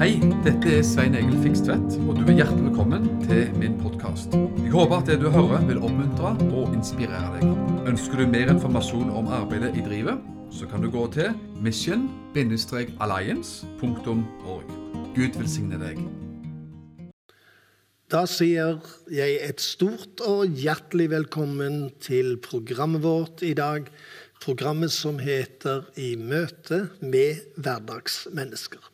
Hei, dette er Svein Egil Fikstvedt, og du er hjertelig velkommen til min podkast. Jeg håper at det du hører vil oppmuntre og inspirere deg. Ønsker du mer informasjon om arbeidet i drivet, så kan du gå til mission-alliance.org. Gud velsigne deg. Da sier jeg et stort og hjertelig velkommen til programmet vårt i dag. Programmet som heter I møte med hverdagsmennesker.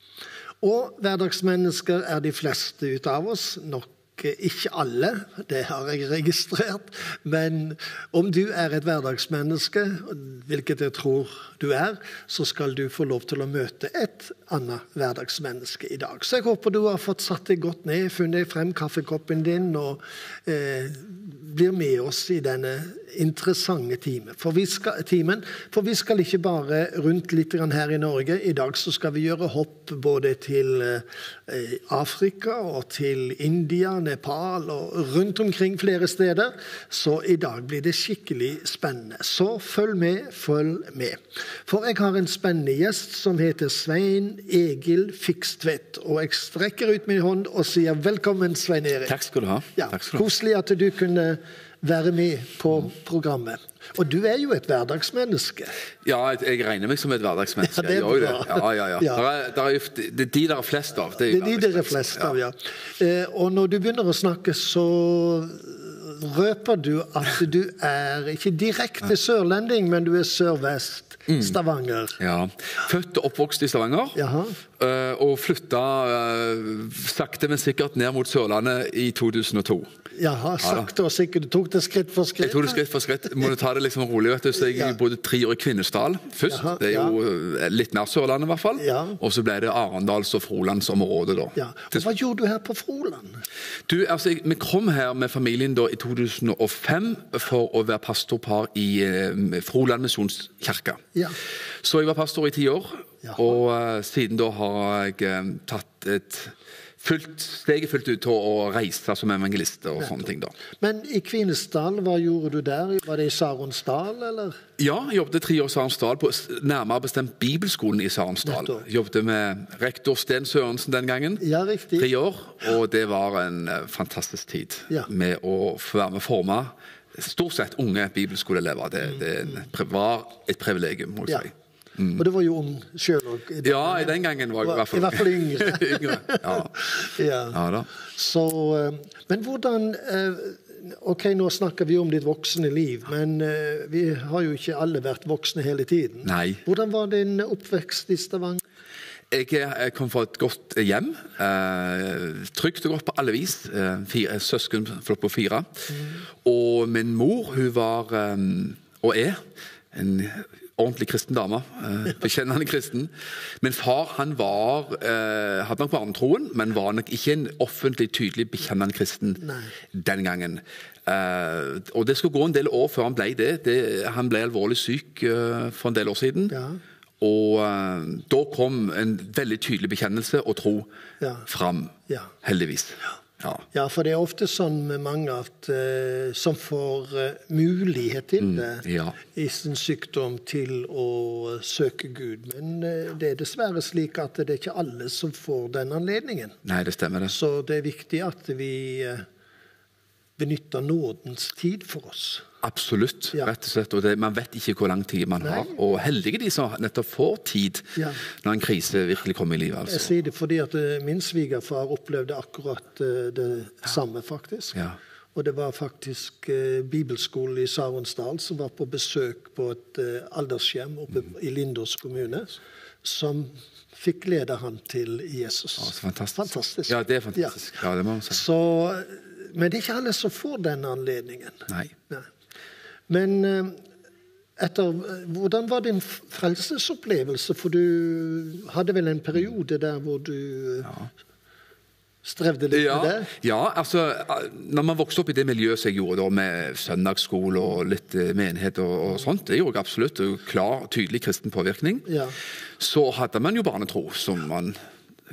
Og hverdagsmennesker er de fleste ut av oss. Nok ikke alle, det har jeg registrert. Men om du er et hverdagsmenneske, hvilket jeg tror du er, så skal du få lov til å møte et annet hverdagsmenneske i dag. Så jeg håper du har fått satt deg godt ned, funnet frem kaffekoppen din og eh, blir med oss i denne interessante time. For skal, timen. For vi skal ikke bare rundt litt her i Norge. I dag så skal vi gjøre hopp både til eh, Afrika og til India, Nepal og rundt omkring flere steder. Så i dag blir det skikkelig spennende. Så følg med, følg med. For jeg har en spennende gjest som heter Svein Egil Fikstvedt. Og jeg strekker ut min hånd og sier velkommen, Svein Erik. Takk skal du ha. Ja, koselig at du kunne være med på programmet. Og du er jo et hverdagsmenneske. Ja, jeg regner meg som et hverdagsmenneske. Ja, det er bra. Det. Ja, ja, ja. Ja. Der er, der er, det er de der er flest av. Det er de der er flest av, ja. Eh, Og når du begynner å snakke, så røper du at du er ikke direkte sørlending, men du er sørvest. Stavanger. Ja. Født og oppvokst i Stavanger. Jaha. eh, Og flytta eh, sakte, men sikkert ned mot Sørlandet i 2002. Jaha, sakte og sikkert. Du tok det skritt for skritt? Jeg tok det skritt for skritt. Må du ta det liksom rolig. vet du. Så jeg Ja. bodde tre år i Kvinesdal først. Jaha, Det er jo ja. litt nær Sørlandet, i hvert fall. Ja. Og så ble det Arendals- og Frolandsområdet, da. Ja. Og hva gjorde du her på Froland? Du, altså, jeg- Vi kom her med familien da i 2005 for å være pastorpar i eh, Froland misjonskirke. Ja. Så jeg var pastor i ti år, Jaha. og eh, siden da har jeg eh, tatt et fullt, steget fullt ut til å reise som evangelist og sånne ting. da. Men i Kvinesdal, hva gjorde du der? Var det i Saronsdal, eller? Ja, jeg jobbet tre år i Saronsdal, på nærmere bestemt Bibelskolen i Saronsdal. Jobbet med rektor Sten Sørensen den gangen. Ja, riktig. Tre år, og det var en eh, fantastisk tid Ja. med å få være med å forme stort sett unge bibelskoleelever. Det, det en- var et privilegium, må jeg Ja. si. Og du var jo ung sjøl òg. Ja, i den gangen var jeg i hvert fall I hvert fall yngre. yngre. Ja. Ja. ja da. Så, eh, men hvordan eh, Ok, nå snakker vi om ditt voksne liv, men eh, vi har jo ikke alle vært voksne hele tiden. Nei. Hvordan var din oppvekst i Stavanger? Jeg, jeg kom fra et godt hjem. Eh, trygt og godt på alle vis. Eh, fire, søskenflokk på fire. Og min mor, hun var, um, og er, en ordentlig kristen dame. Eh, bekjennende kristen. Min far han var, eh, hadde nok barnetroen, men var nok ikke en offentlig, tydelig bekjennende kristen Nei. den gangen. Eh, og det skulle gå en del år før han ble det. det han ble alvorlig syk eh, for en del år siden. Ja. Og eh, da kom en veldig tydelig bekjennelse og tro Ja. fram. Ja. Heldigvis. Ja. Ja, for det er ofte sånn med mange at, uh, som får uh, mulighet til det Mm, ja. i sin sykdom til å søke Gud. Men det er dessverre slik at det er ikke alle som får den anledningen. Nei, det stemmer, det. Så det er viktig at vi benytter nådens tid for oss. Absolutt. Ja. rett og slett. Og det, man vet ikke hvor lang tid man har. Og heldige de som nettopp får tid Ja. når en krise virkelig kommer i livet. Jeg altså. sier det fordi at eh, min svigerfar opplevde akkurat eh, det samme, faktisk. Ja. Og det var faktisk eh, bibelskolen i Saronsdal som var på besøk på et eh, aldershjem oppe Mm. i Lindås kommune, som fikk lede han til Jesus. Ja, så fantastisk. Fantastisk. Ja, det er fantastisk. Ja, det må man si. Så, men det er ikke alle som får den anledningen. Nei. Nei. Men eh, etter, hvordan var din frelsesopplevelse? For du hadde vel en periode der hvor du ja. strevde litt Ja, med det? ja, altså Når man vokste opp i det miljøet som jeg gjorde, da, med søndagsskole og litt eh, menighet og, og sånt, det gjorde jeg absolutt. Klar, tydelig kristen påvirkning. Ja. Så hadde man jo barnetro, som man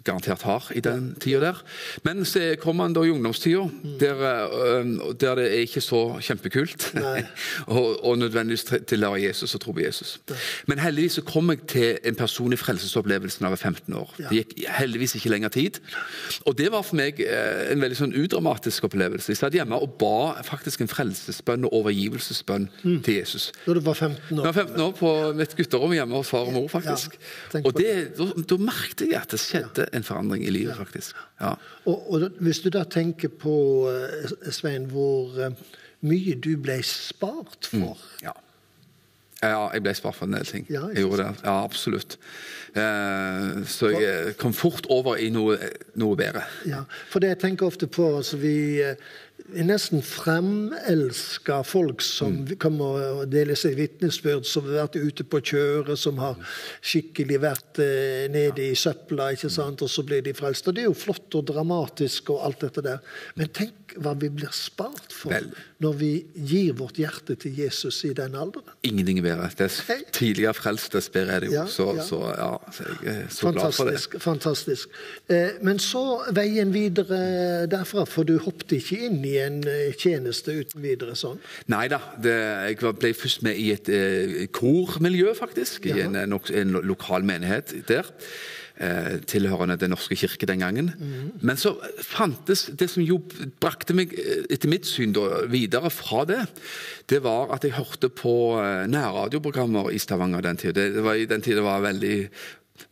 garantert har i den tida der. Men så kommer han da i ungdomstida, der, øh, der det er ikke så kjempekult og, og nødvendigvis til- tilhøre Jesus og tro på Jesus. Men heldigvis så kom jeg til en person i frelsesopplevelsen var 15 år. Ja. Det gikk heldigvis ikke lenger tid. Og det var for meg eh, en veldig sånn udramatisk opplevelse. Jeg satt hjemme og ba faktisk en frelsesbønn og overgivelsesbønn til Jesus. Da du var 15 år? Jeg var år. 15 år på mitt gutterom hjemme hos far og mor, faktisk. Ja, og det, da, da merket jeg at det skjedde en forandring i livet, faktisk. Ja. Og, og hvis du da tenker på, eh, Svein, hvor eh, mye du ble spart for ja. Ja, jeg ble spart for en del ting. Ja, jeg gjorde det. Ja, absolutt. Eh, så jeg kom fort over i noe, noe bedre. Ja, for det jeg tenker ofte på altså Vi eh, nesten fremelska folk som Mm. kommer og deler seg vitnesbyrd, som har vært ute på kjøret, som har skikkelig vært eh, nede i søpla, ikke sant, og så blir de frelst. Og det er jo flott og dramatisk og alt dette der. Men tenk hva vi blir spart for Vel. når vi gir vårt hjerte til Jesus i den alderen. Ingenting bedre. Dess Hei. tidligere frelst, dess bedre er det jo. Ja, så, ja. så ja, så jeg er så glad for det. Fantastisk. Eh, men så veien videre derfra, for du hoppet ikke inn i en eh, tjeneste uten videre sånn? Nei da. Jeg ble først med i et eh, kormiljø, faktisk. I en, en, en lokal menighet der. Eh, tilhørende Den norske kirke den gangen. Mm. Men så fantes Det som jo brakte meg, eh, etter mitt syn, da, videre fra det, det var at jeg hørte på eh, nærradioprogrammer i Stavanger den tida. Det, det var i den tida det var veldig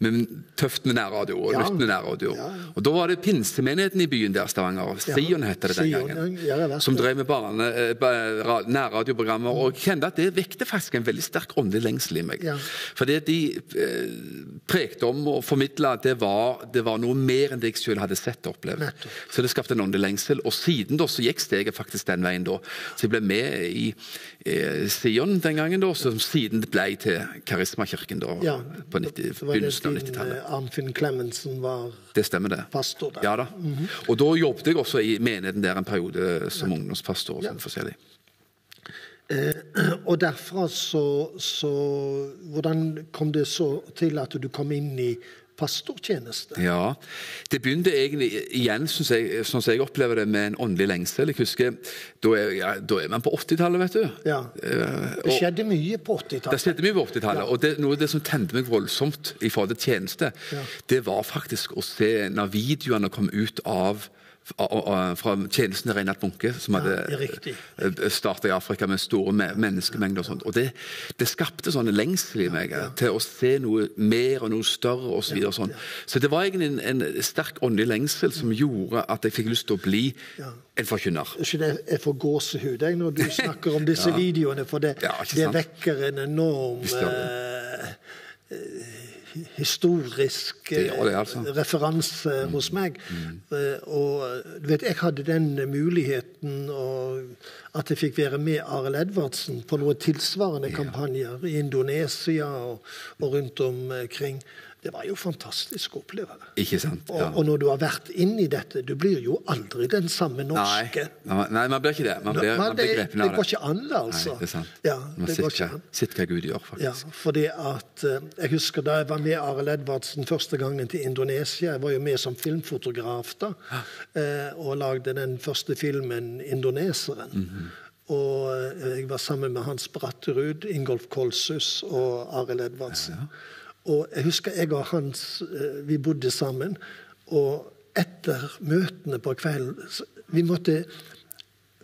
men tøft med nærradio og Ja. nytt med nærradio. Ja. Og Da var det pinsemenigheten i byen der, Stavanger. Sion het det den Sion, gangen. ja, som drev med eh, nærradioprogrammer. Og jeg kjente at det vekte faktisk en veldig sterk åndelig lengsel i meg. Ja. For det de eh, prekte om og formidla, det, det var noe mer enn det jeg selv hadde sett og opplevd. Så det skapte en åndelig lengsel. Og siden da så gikk steget faktisk den veien da. Så jeg ble med i eh, Sion den gangen, da, som siden ble til Karismakirken da, på 90, det var det begynnelsen av 90-tallet. eh, Arnfinn Clemensen var Det stemmer, det. pastor der. Ja da. Og da jobbet jeg også i menigheten der en periode som ungdomspastor. og sånn forskjellig. Eh, og derfra så, så Hvordan kom det så til at du kom inn i pastortjeneste? Ja, Det begynte egentlig igjen, jeg, sånn som jeg opplever det, med en åndelig lengsel. Jeg husker, Da er, ja, da er man på 80-tallet, vet du. Ja. Eh, Det skjedde mye på 80-tallet. Det skjedde mye på 80-tallet, og det, noe av det som tente meg voldsomt i forhold til tjeneste, Ja. det var faktisk å se når videoene kom ut av- fra tjenesten til Reinhard Bunke, som hadde riktig. starta i Afrika med store menneskemengder. og sånt. Og det, det skapte sånn lengsel i meg eh, til å se noe mer og noe større osv. Så, videre og sånn. så det var egentlig en, en sterk åndelig lengsel som gjorde at jeg fikk lyst til å bli en forkynner. Jeg får gåsehud når du snakker om disse videoene, for det, det vekker en enorm eh, eh, historisk Det det, eh, altså. referanse hos meg. Mm. og du vet, jeg hadde den muligheten at jeg fikk være med Arild Edvardsen på noen tilsvarende kampanjer i Indonesia og, og rundt omkring. Det var jo fantastisk å oppleve. Ikke sant? Ja. og når du har vært inni dette, du blir jo aldri den samme norske. nei, man blir ikke det. Man blir, man blir det, av det Det går ikke an, altså. Nei, det er sant. Ja, Man det sitter, går ser hva Gud gjør, faktisk. Ja, fordi at eh, Jeg husker da jeg var med Arild Edvardsen første gangen til Indonesia. Jeg var jo med som filmfotograf da, eh, og lagde den første filmen 'Indoneseren'. Mhm. Og eh, jeg var sammen med Hans Bratterud, Ingolf Kolshus og Arild Edvardsen. Og jeg husker jeg og Hans eh, vi bodde sammen. Og etter møtene på kvelden Vi måtte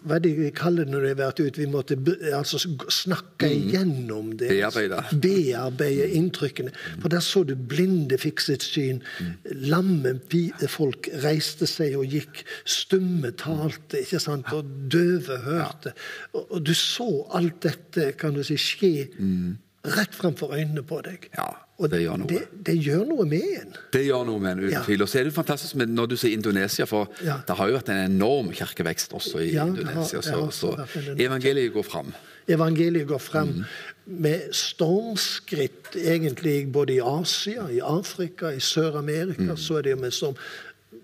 hva er det vi kaller det når det har vært ute? Vi måtte be- altså snakke igjennom det. Bearbeide. Bearbeide inntrykkene. For der så du blinde fikk sitt syn. Lamme folk reiste seg og gikk. Stumme talte, ikke sant? og døve hørte. Og, og du så alt dette kan du si, skje rett framfor øynene på deg. Ja, Og det gjør noe. Det, det gjør noe med en. Det gjør noe med en uten Ja. tvil. Og så er det fantastisk med, når du sier Indonesia, for Ja. det har jo vært en enorm kirkevekst også i Ja, Indonesia. har- Så, så evangeliet går fram. Evangeliet går frem Mm. med stormskritt egentlig både i Asia, i Afrika, i Sør-Amerika. Mm. så er det jo med storm.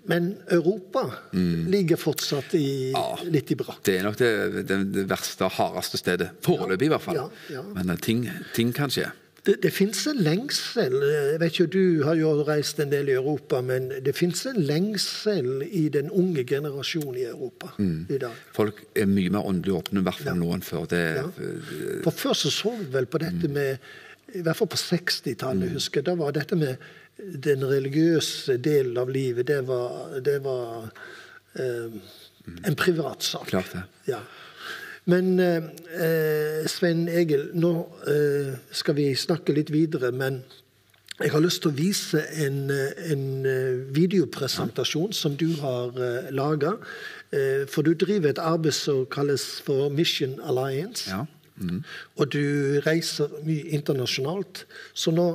Men Europa ligger fortsatt i, Mm. Ja. litt i brakk. Det er nok det, det, det verste, hardeste stedet. Foreløpig, i hvert fall. Ja, ja. Men eh, ting, ting kan skje. Det, det fins en lengsel jeg vet ikke, Du har jo reist en del i Europa, men det fins en lengsel i den unge generasjonen i Europa i dag. Folk er mye mer åndelig åpne, i hvert fall nå enn før. Det. For Før så så vi vel på dette med I hvert fall på 60-tallet, husker jeg. Da var dette med den religiøse delen av livet, det var, det var eh, en privatsak. Klart det. Ja. Men eh, eh, Svein Egil, nå eh, skal vi snakke litt videre, men jeg har lyst til å vise en, eh, en videopresentasjon videopresentasjon som du har eh, laga. Eh, for du driver et arbeid som kalles for Mission Alliance. Ja. Og du reiser mye internasjonalt. Så nå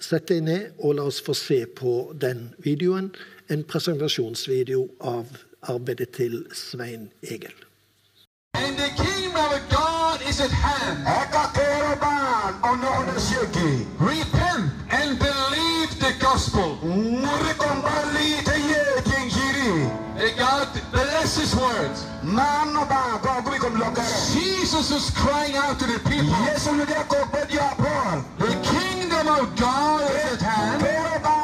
setter jeg ned, og la oss få se på den videoen. En presentasjonsvideo av arbeidet til Svein Egil. God is words. Mano ba ko gumi kom lokare. Jesus is crying out to the people. Yesu nu dia ko bedio apol. The kingdom of God is at hand.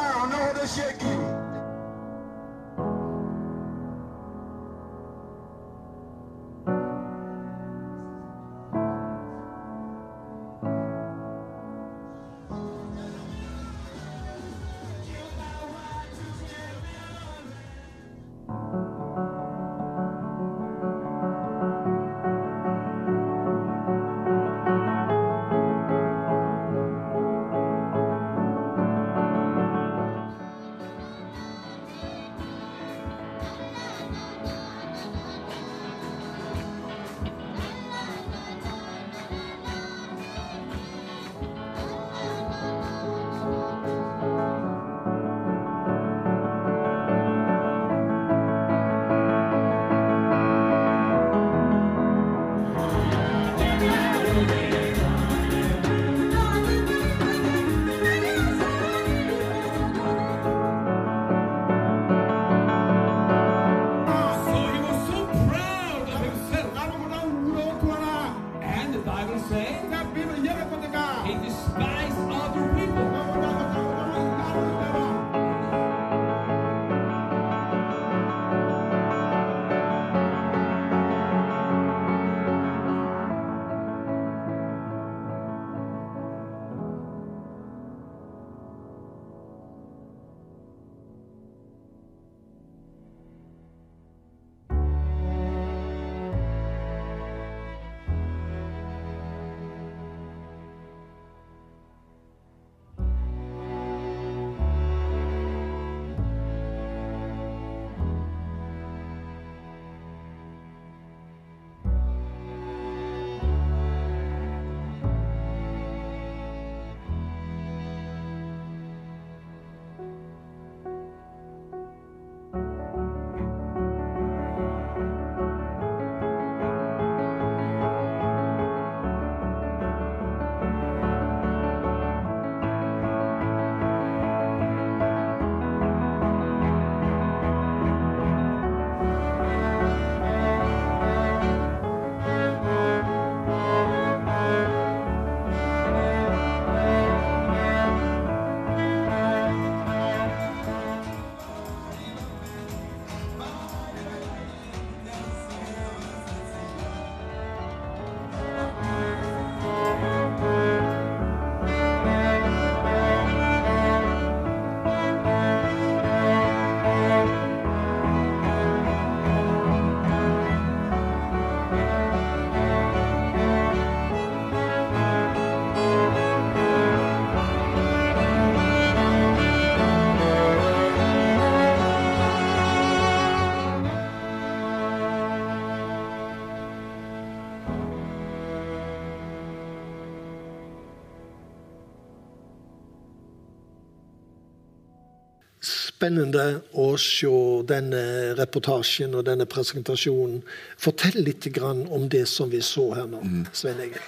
Spennende å se denne reportasjen og denne presentasjonen. Fortell litt grann om det som vi så her nå, Svein Egil.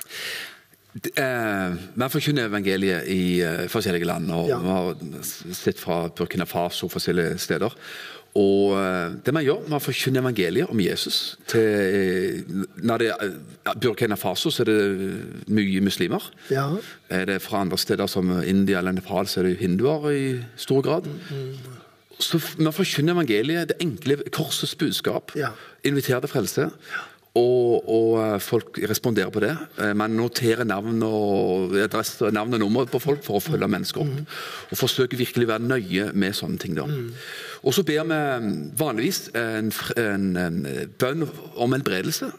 Man Vi forkynner evangeliet i eh, forskjellige land, og Ja. vi har sett fra Burkina Faso forskjellige steder. Og eh, det man gjør, man forkynner evangeliet om Jesus. Til, eh, når det er Burkina Faso så er det mye muslimer. Ja. Er det fra andre steder som India eller Nepal, så er det hinduer i stor grad. Så vi forkynner evangeliet, det enkle korsets budskap. Ja. Inviterer til frelse. Og, og eh, folk responderer på det. Eh, Man noterer navn og adresse, navn og nummer på folk for å følge mennesker opp. Og forsøker virkelig å være nøye med sånne ting. da. Og så ber vi vanligvis en, en, en bønn om helbredelse.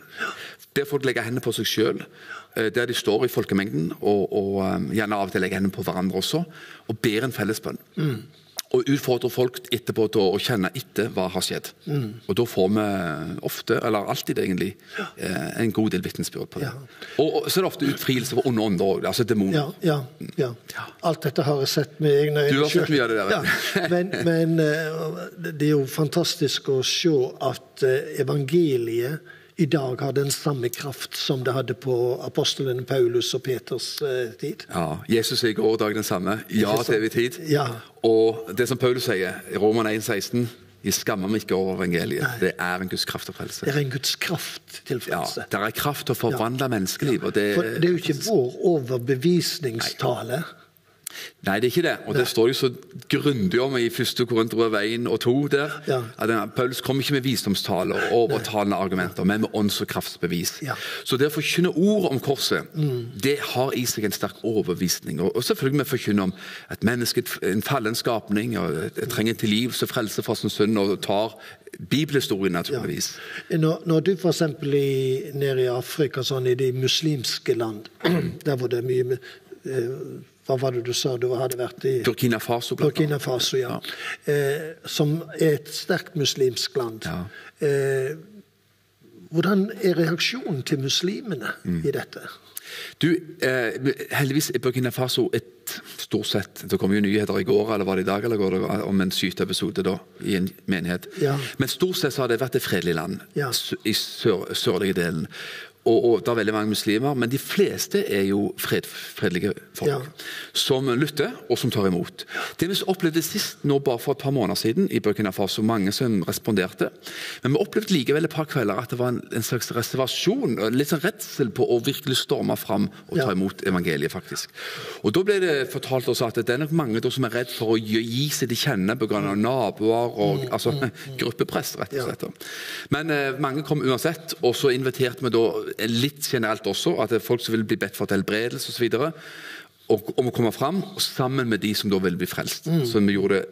Ber folk legge hendene på seg sjøl, der de står i folkemengden, og, og eh, gjerne av og til legge hendene på hverandre også, og ber en fellesbønn. Og utfordrer folk etterpå til å kjenne etter hva har skjedd. Og da får vi ofte, eller alltid egentlig, ja. en god del vitnesbyrd på det. Ja. Og, og så er det ofte utfrielse for onde ånder òg, altså demoner. Ja, ja, ja. Alt dette har jeg sett med egne øyne Du har sett mye av det der. Men, men eh, det er jo fantastisk å se at eh, evangeliet i dag har den samme kraft som det hadde på apostelen Paulus og Peters eh, tid. Ja, Jesus er i går og dag den samme. Ja til evig tid. Ja. Og det som Paulus sier i Roman 1,16 Jeg skammer meg ikke over evangeliet. Det er en Guds kraft til frelse. Det er en Guds kraft til Ja, frelse. det er kraft til å forvandle menneskeliv. Og det, For det er jo ikke vår overbevisningstale. Nei, det er ikke det. Og det står jo så grundig om i 1. Korinterbrev 1 og 2 der. Ja. At Paulus kommer ikke med visdomstale og overtalende argumenter, men med ånds- og kraftsbevis. Ja. Så det å forkynne ord om korset, det har i seg en sterk overbevisning. Og, selvfølgelig vi forkynner om at mennesket er en fallen skapning og trenger tilgivelse og frelse fra sin synd, og tar bibelhistorien naturligvis. Når, når du f.eks. nede i Afrika, sånn i de muslimske land, der hvor det er mye med, eh, Hva var det du sa du hadde vært i? Burkina Faso, blant Burkina. Faso, ja. Eh, som er et sterkt muslimsk land. Ja. Eh, hvordan er reaksjonen til muslimene Mm. i dette? Du, eh, heldigvis er Burkina Faso et stort sett Det kom jo nyheter i går eller var det i dag eller går det om en skyteepisode da, i en menighet. Ja. Men stort sett så har det vært et fredelig land Ja. i sør, sørlige delen. Og, og det er veldig mange muslimer, men de fleste er jo fred, fredelige folk. Ja. Som lytter, og som tar imot. Det vi opplevde sist, nå bare for et par måneder siden, i Burkina Faso, mange som responderte. Men vi opplevde likevel et par kvelder at det var en, en slags reservasjon, litt sånn redsel på å virkelig storme fram og ta Ja. imot evangeliet, faktisk. Og da ble det fortalt oss at det er nok mange som er redd for å gi gi seg til kjenne pga. naboer og altså, gruppepress, rett og slett. Men eh, mange kom uansett, og så inviterte vi da litt generelt også at det er folk som vil bli bedt for til helbredelse osv. Om å komme fram, sammen med de som da vil bli frelst. Så vi gjorde det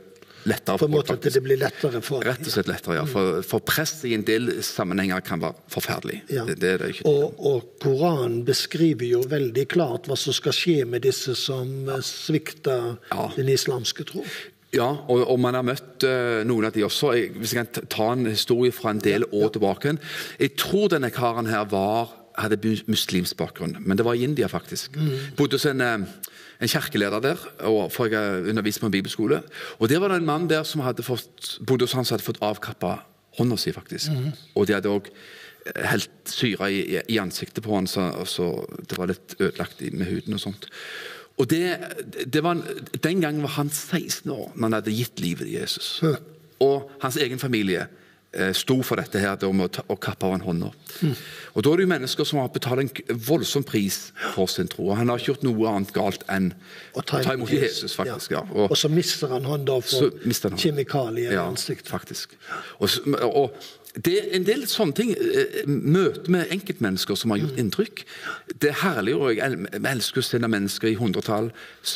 lettere For På en måte at det blir lettere for Rett og slett lettere, ja. For, for press i en del sammenhenger kan være forferdelig. Ja. Det, det det. Og, og Koranen beskriver jo veldig klart hva som skal skje med disse som eh, svikter Ja. den islamske tro. Ja, og, og man har møtt uh, noen av de også. Jeg, hvis jeg kan ta- en historie fra en del år tilbake. Jeg tror denne karen her var, hadde muslimsk bakgrunn, men det var i India, faktisk. Bodde hos en, eh, en kirkeleder der, og for jeg har undervist på en bibelskole. Og der var det en mann der som hadde fått, bodde hos han som hadde fått avkappa hånda si, faktisk. Og de hadde òg helt syre i, i, i ansiktet på han, så, så det var litt ødelagt med huden og sånt. Og det, det var, Den gangen var han 16 år når han hadde gitt livet til Jesus. Og hans egen familie eh, sto for dette her det om å, ta, å kappe av han hånda. Og Da er det jo mennesker som har betalt en voldsom pris for sin tro. og Han har ikke gjort noe annet galt enn å ta imot Jesus, faktisk. ja. Og, så mister han hånda for kjemikalier i Ja, ansiktet. faktisk. Og, og det er en del sånne ting. eh, Møte med enkeltmennesker som har Mm. gjort inntrykk. Det er herlig, og jeg el- jeg elsker å se mennesker i hundretall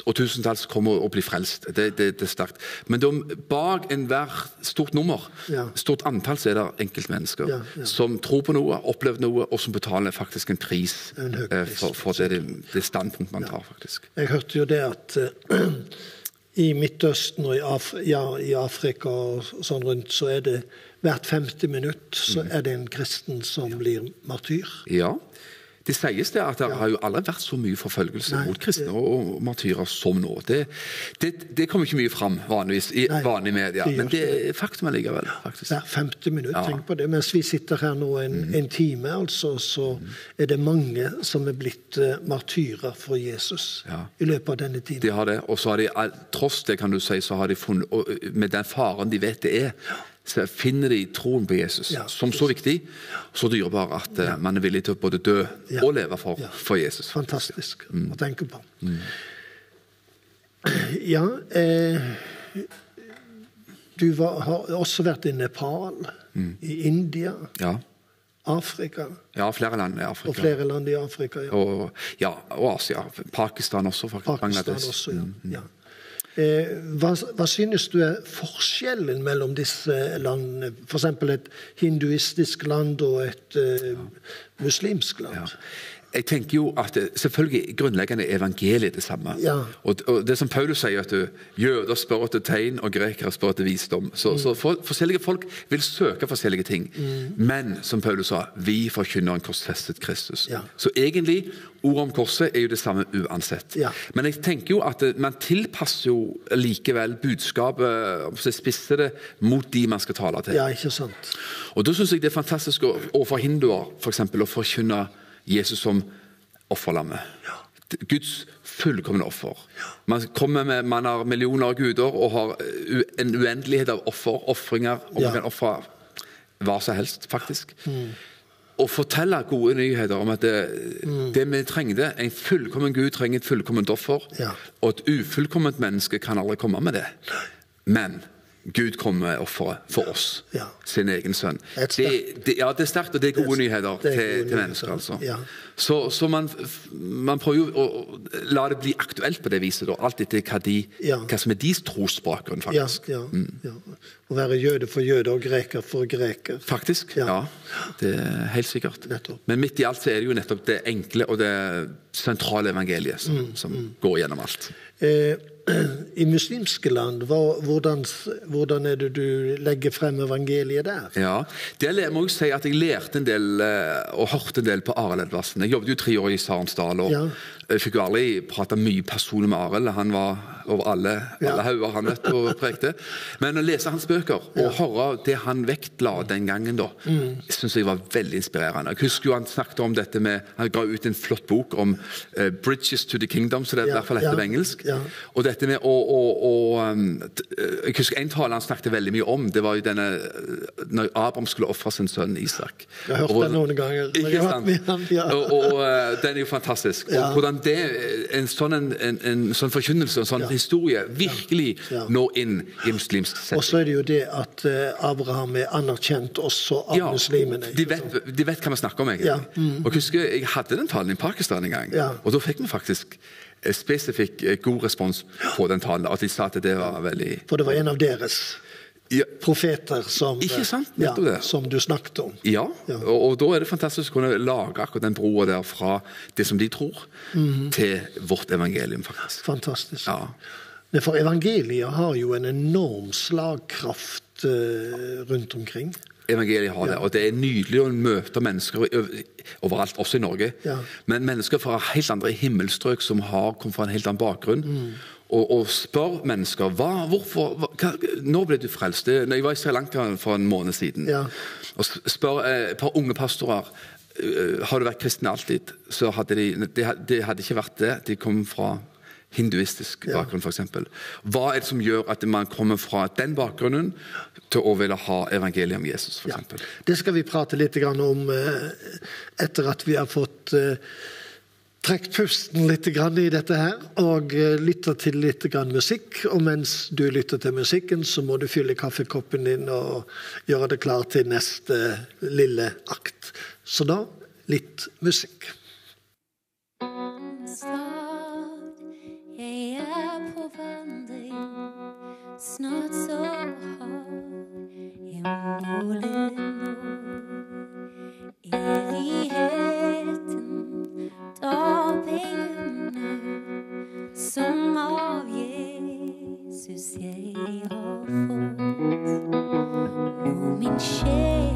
og tusentalls kommer og blir frelst. Det, det, det er sterkt. Men de, bak enhver stort nummer, Ja. stort antall, så er det enkeltmennesker Ja, ja. som tror på noe, opplever noe, og som betaler faktisk en pris, En eh, pris. for, for det, det standpunkt man tar, faktisk. Jeg hørte jo det at eh, i Midtøsten og i, Af ja, i Afrika og sånn rundt, så er det hvert femte minutt så Mm. er det en kristen som blir martyr. Ja, Det sies det at det har jo aldri vært så mye forfølgelse Nei, mot kristne og martyrer som nå. Det, det, det kommer ikke mye fram vanligvis i Nei, vanlige media, det men det er faktum allikevel. faktisk. Hver femte minutt, Ja. tenk på det. Mens vi sitter her nå en, en time, altså, så er det mange som er blitt uh, martyrer for Jesus Ja. i løpet av denne tiden. De har det, og så har de, tross det kan du si, så har de funnet, og med den faren de vet det er, så finner de troen på Jesus Ja, som så viktig, så dyrebar at ja. man er villig til å både dø Ja. og leve for, Ja. for Jesus. Fantastisk Mm. å tenke på. Ja eh, Du var, har også vært i Nepal, Mm. i India, Ja. Afrika ja, flere land i Afrika. og flere land i Afrika. Ja. Og, ja, og Asia. Pakistan også, faktisk. Pakistan Bangladesh. også, Mm. ja. Eh, hva, hva synes du er forskjellen mellom disse landene? F.eks. et hinduistisk land og et uh, muslimsk land? Ja. Jeg tenker jo at Selvfølgelig grunnleggende evangeliet det samme. Ja. Og, og det som Paulus sier, at du, jøder spør etter tegn, og grekere spør etter visdom. Så, så for, forskjellige folk vil søke forskjellige ting. Mm. Men som Paulus sa, vi forkynner en korsfestet Kristus. Ja. Så egentlig, ordet om korset er jo det samme uansett. Ja. Men jeg tenker jo at man tilpasser jo likevel budskapet, så spisser det, mot de man skal tale til. Ja, ikke sant? Og da syns jeg det er fantastisk å- hinduer for eksempel, å forkynne Jesus som offerlammet. Guds fullkomne offer. Man kommer med, man har millioner av guder og har en uendelighet av offer, ofringer. Og Ja. man kan ofre hva som helst, faktisk. Å fortelle gode nyheter om at det, det vi trengte En fullkommen Gud trenger et fullkomment offer. Ja. Og et ufullkomment menneske kan aldri komme med det. Men Gud kommer med offeret for oss, Ja. sin egen sønn. Et Det, det, ja, det er sterkt, og det er gode Det er- nyheter er til, gode til nyheter, mennesker. altså. ja. Så, så man, man prøver jo å la det bli aktuelt på det viset, da, alt etter hva, de, Ja. hva som er deres trosbakgrunn, faktisk. ja, ja. Å være jøde for jøde og greker for greker. Faktisk, Ja. ja. Det er helt sikkert. Nettopp. Men midt i alt så er det jo nettopp det enkle og det sentrale evangeliet som, Mm, som går gjennom alt. Eh, I muslimske land, hvordan, hvordan er det du legger frem evangeliet der? Ja, det le- må jeg si at Jeg lærte en del eh, og hørte en del på Arild Edvardsen. Jeg jobbet jo tre år i Sarensdal. og Ja. Jeg fikk jo aldri prate mye personlig med Arild. Han var over alle, Ja. alle hauger han vet og prekte. Men å lese hans bøker og høre det han vektla den gangen, da, Mm. synes jeg var veldig inspirerende. Jeg husker jo Han snakket om dette med, han ga ut en flott bok om uh, 'Bridges to the Kingdom', så det Ja, i hvert fall heter ja, på engelsk. ja. Og dette med å, å, å um, eh, Jeg husker en tale han snakket veldig mye om. Det var jo denne eh, Når Abraham skulle ofre sin sønn Isak. Jeg har hørt Og den noen ganger, Ikke sant? ja. Og, og, den er jo fantastisk. Ja. Og hvordan det, en sånn, en, en, sånn forkynnelse, en sånn Ja. historie, virkelig Ja. når inn i muslimsk Og så er det jo det at eh, Abraham er anerkjent også av muslimene. de vet, de vet hva vi snakker om, egentlig. Mm. Og husker, jeg hadde den talen i Pakistan en gang, og da fikk vi faktisk eh, spesifikk eh, god respons på den talen. At de sa at det var veldig For det var en av deres ja, profeter som, eh, sant? ja, som du snakket om. Ja. Og, og da er det fantastisk å kunne lage akkurat den broa der fra det som de tror, til vårt evangelium, faktisk. Fantastisk. For evangeliet har jo en enorm slagkraft uh, rundt omkring. Evangeliet har det, og det er nydelig å møte mennesker overalt, også i Norge. Ja. Men mennesker fra helt andre himmelstrøk som har kommet fra en helt annen bakgrunn. Mm. Og, og spør mennesker hva, hvorfor, hva, Når ble du frelst? Det- jeg var i Sri Lanka for en måned siden, Ja. og spør eh, et par unge pastorer eh, har du vært kristen alltid, så hadde de de, de hadde ikke vært det. De kom fra hinduistisk Ja. bakgrunn, f.eks. Hva er det som gjør at man kommer fra den bakgrunnen til å ville ha evangeliet om Jesus, f.eks.? Ja. Det skal vi prate litt grann om eh, etter at vi har fått trukket pusten litt i dette her, og eh, lytter til litt musikk. Og mens du lytter til musikken, så må du fylle kaffekoppen din og gjøre det klar til neste lille akt. Så da litt musikk. Som av Jesus jeg har fått. Sjel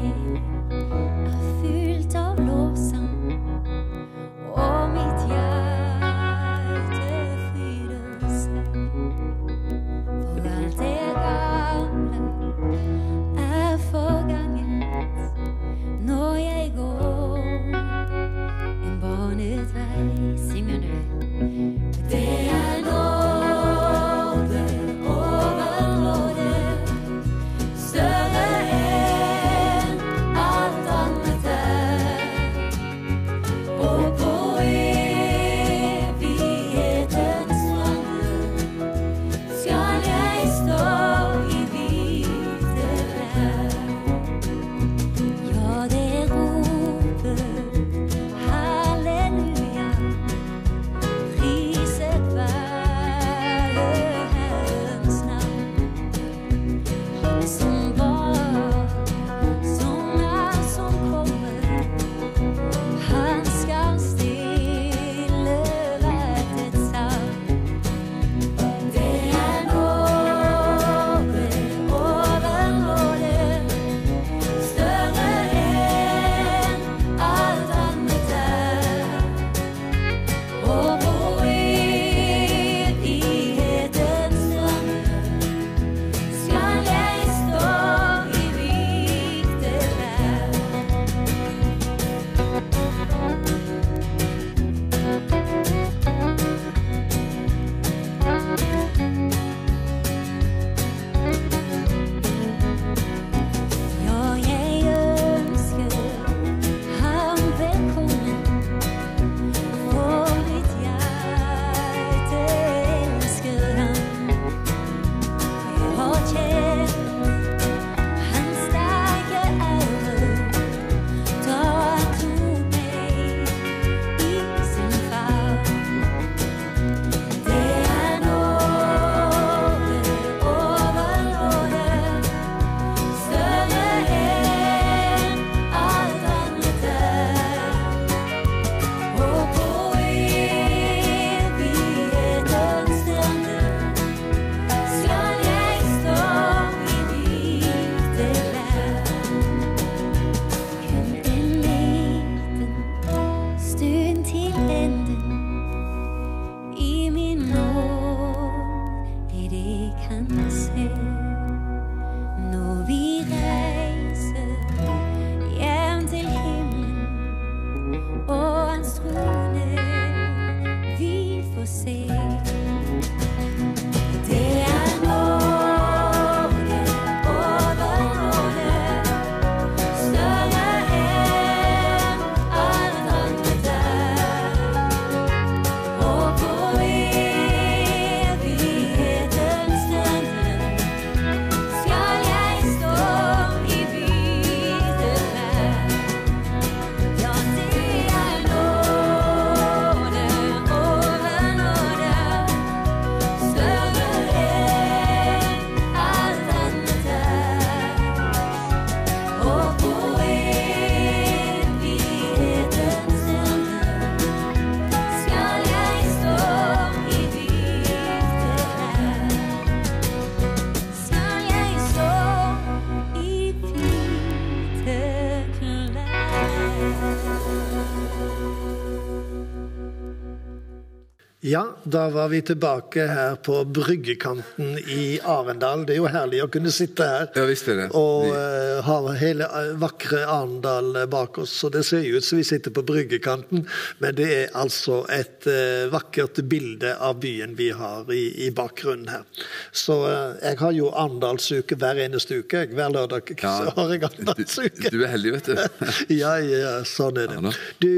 da var vi tilbake her på bryggekanten i Arendal. Det er jo herlig å kunne sitte her Ja, visst er det. og eh, ha hele eh, vakre Arendal eh, bak oss. Så det ser jo ut som vi sitter på bryggekanten, men det er altså et uh, vakkert bilde av byen vi har i, i bakgrunnen her. Så uh, jeg har jo Arendalsuke hver eneste uke. jeg. Hver lørdag Ja, så har jeg Arendalsuke. du er heldig, vet du. ja, ja, sånn er det. Du,